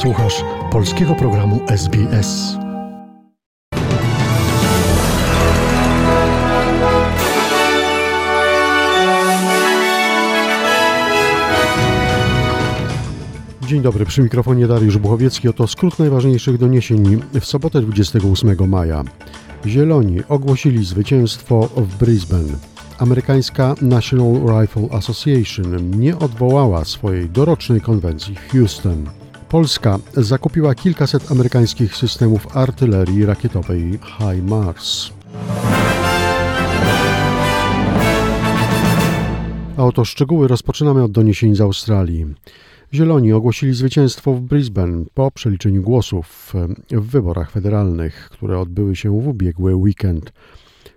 Słuchasz polskiego programu SBS. Dzień dobry, przy mikrofonie Dariusz Buchowiecki. Oto skrót najważniejszych doniesień w sobotę 28 maja. Zieloni ogłosili zwycięstwo w Brisbane. Amerykańska National Rifle Association nie odwołała swojej dorocznej konwencji w Houston. Polska zakupiła kilkaset amerykańskich systemów artylerii rakietowej HIMARS. A oto szczegóły rozpoczynamy od doniesień z Australii. Zieloni ogłosili zwycięstwo w Brisbane po przeliczeniu głosów w wyborach federalnych, które odbyły się w ubiegły weekend.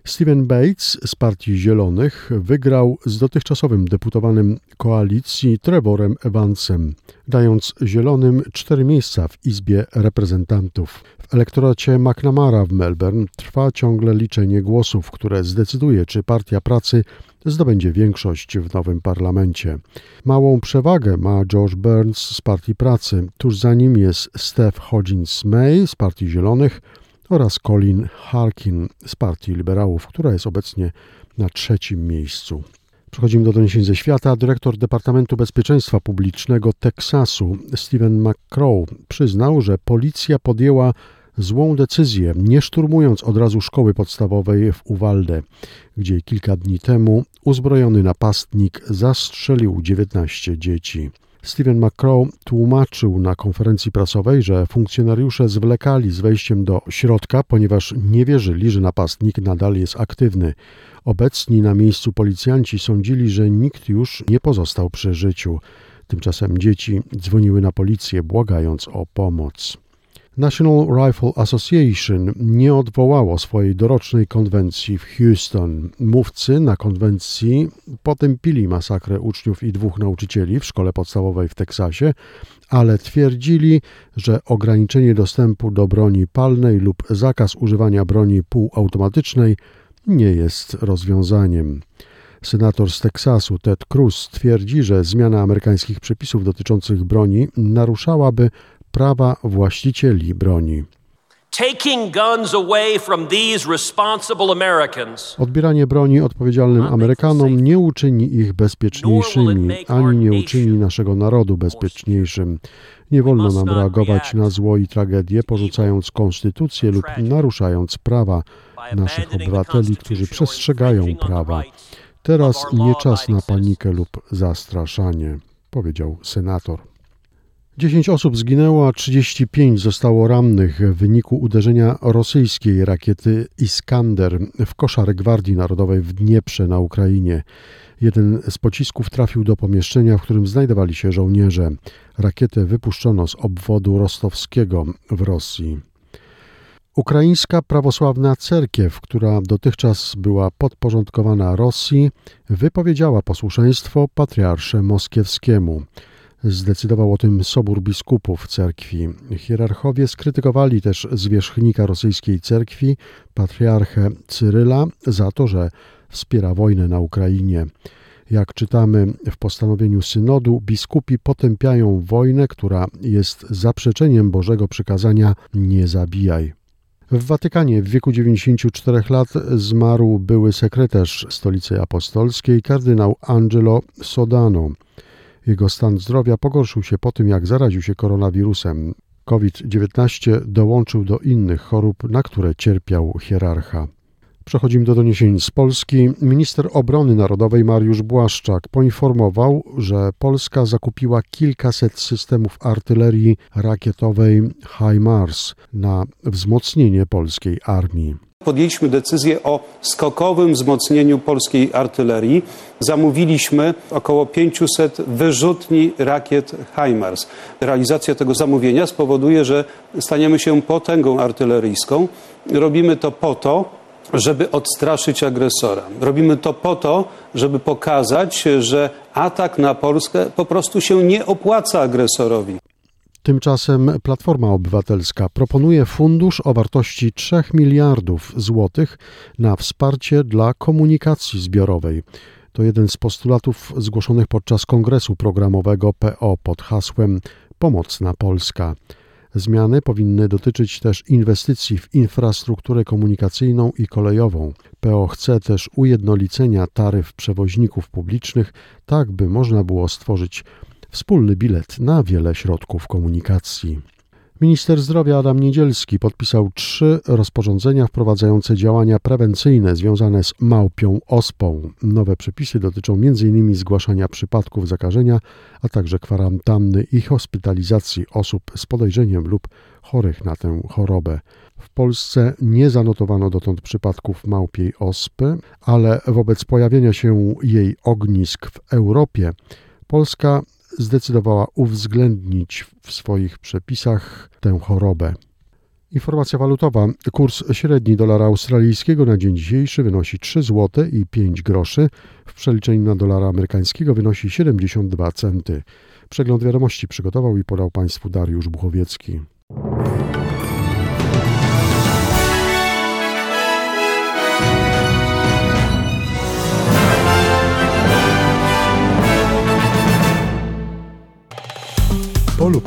Steven Bates z Partii Zielonych wygrał z dotychczasowym deputowanym koalicji Trevorem Evansem, dając Zielonym cztery miejsca w Izbie Reprezentantów. W elektoracie McNamara w Melbourne trwa ciągle liczenie głosów, które zdecyduje, czy Partia Pracy zdobędzie większość w nowym parlamencie. Małą przewagę ma George Burns z Partii Pracy, tuż za nim jest Steph Hodgins-May z Partii Zielonych, oraz Colin Harkin z Partii Liberałów, która jest obecnie na trzecim miejscu. Przechodzimy do doniesień ze świata. Dyrektor Departamentu Bezpieczeństwa Publicznego Teksasu, Stephen McCrow, przyznał, że policja podjęła złą decyzję, nie szturmując od razu szkoły podstawowej w Uvalde, gdzie kilka dni temu uzbrojony napastnik zastrzelił 19 dzieci. Stephen McCrow tłumaczył na konferencji prasowej, że funkcjonariusze zwlekali z wejściem do środka, ponieważ nie wierzyli, że napastnik nadal jest aktywny. Obecni na miejscu policjanci sądzili, że nikt już nie pozostał przy życiu. Tymczasem dzieci dzwoniły na policję, błagając o pomoc. National Rifle Association nie odwołało swojej dorocznej konwencji w Houston. Mówcy na konwencji potępili masakrę uczniów i dwóch nauczycieli w szkole podstawowej w Teksasie, ale twierdzili, że ograniczenie dostępu do broni palnej lub zakaz używania broni półautomatycznej nie jest rozwiązaniem. Senator z Teksasu Ted Cruz twierdzi, że zmiana amerykańskich przepisów dotyczących broni naruszałaby prawa właścicieli broni. Odbieranie broni odpowiedzialnym Amerykanom nie uczyni ich bezpieczniejszymi, ani nie uczyni naszego narodu bezpieczniejszym. Nie wolno nam reagować na zło i tragedię, porzucając konstytucję lub naruszając prawa naszych obywateli, którzy przestrzegają prawa. Teraz nie czas na panikę lub zastraszanie, powiedział senator. 10 osób zginęło, a 35 zostało rannych w wyniku uderzenia rosyjskiej rakiety Iskander w koszary Gwardii Narodowej w Dnieprze na Ukrainie. Jeden z pocisków trafił do pomieszczenia, w którym znajdowali się żołnierze. Rakietę wypuszczono z obwodu rostowskiego w Rosji. Ukraińska prawosławna cerkiew, która dotychczas była podporządkowana Rosji, wypowiedziała posłuszeństwo patriarsze moskiewskiemu. Zdecydował o tym Sobór Biskupów Cerkwi. Hierarchowie skrytykowali też zwierzchnika rosyjskiej cerkwi, patriarchę Cyryla, za to, że wspiera wojnę na Ukrainie. Jak czytamy w postanowieniu synodu, biskupi potępiają wojnę, która jest zaprzeczeniem Bożego przykazania nie zabijaj. W Watykanie w wieku 94 lat zmarł były sekretarz Stolicy Apostolskiej, kardynał Angelo Sodano. Jego stan zdrowia pogorszył się po tym, jak zaraził się koronawirusem. COVID-19 dołączył do innych chorób, na które cierpiał hierarcha. Przechodzimy do doniesień z Polski. Minister Obrony Narodowej Mariusz Błaszczak poinformował, że Polska zakupiła kilkaset systemów artylerii rakietowej HIMARS na wzmocnienie polskiej armii. Podjęliśmy decyzję o skokowym wzmocnieniu polskiej artylerii. Zamówiliśmy około 500 wyrzutni rakiet HIMARS. Realizacja tego zamówienia spowoduje, że staniemy się potęgą artyleryjską. Robimy to po to, żeby odstraszyć agresora. Robimy to po to, żeby pokazać, że atak na Polskę po prostu się nie opłaca agresorowi. Tymczasem Platforma Obywatelska proponuje fundusz o wartości 3 miliardów złotych na wsparcie dla komunikacji zbiorowej. To jeden z postulatów zgłoszonych podczas kongresu programowego PO pod hasłem pomocna Polska. Zmiany powinny dotyczyć też inwestycji w infrastrukturę komunikacyjną i kolejową. PO chce też ujednolicenia taryf przewoźników publicznych, tak by można było stworzyć wspólny bilet na wiele środków komunikacji. Minister zdrowia Adam Niedzielski podpisał trzy rozporządzenia wprowadzające działania prewencyjne związane z małpią ospą. Nowe przepisy dotyczą m.in. zgłaszania przypadków zakażenia, a także kwarantanny i hospitalizacji osób z podejrzeniem lub chorych na tę chorobę. W Polsce nie zanotowano dotąd przypadków małpiej ospy, ale wobec pojawienia się jej ognisk w Europie Polska zdecydowała uwzględnić w swoich przepisach tę chorobę. Informacja walutowa. Kurs średni dolara australijskiego na dzień dzisiejszy wynosi 3 zł i 5 groszy. W przeliczeniu na dolara amerykańskiego wynosi 72 centy. Przegląd wiadomości przygotował i podał Państwu Dariusz Buchowiecki.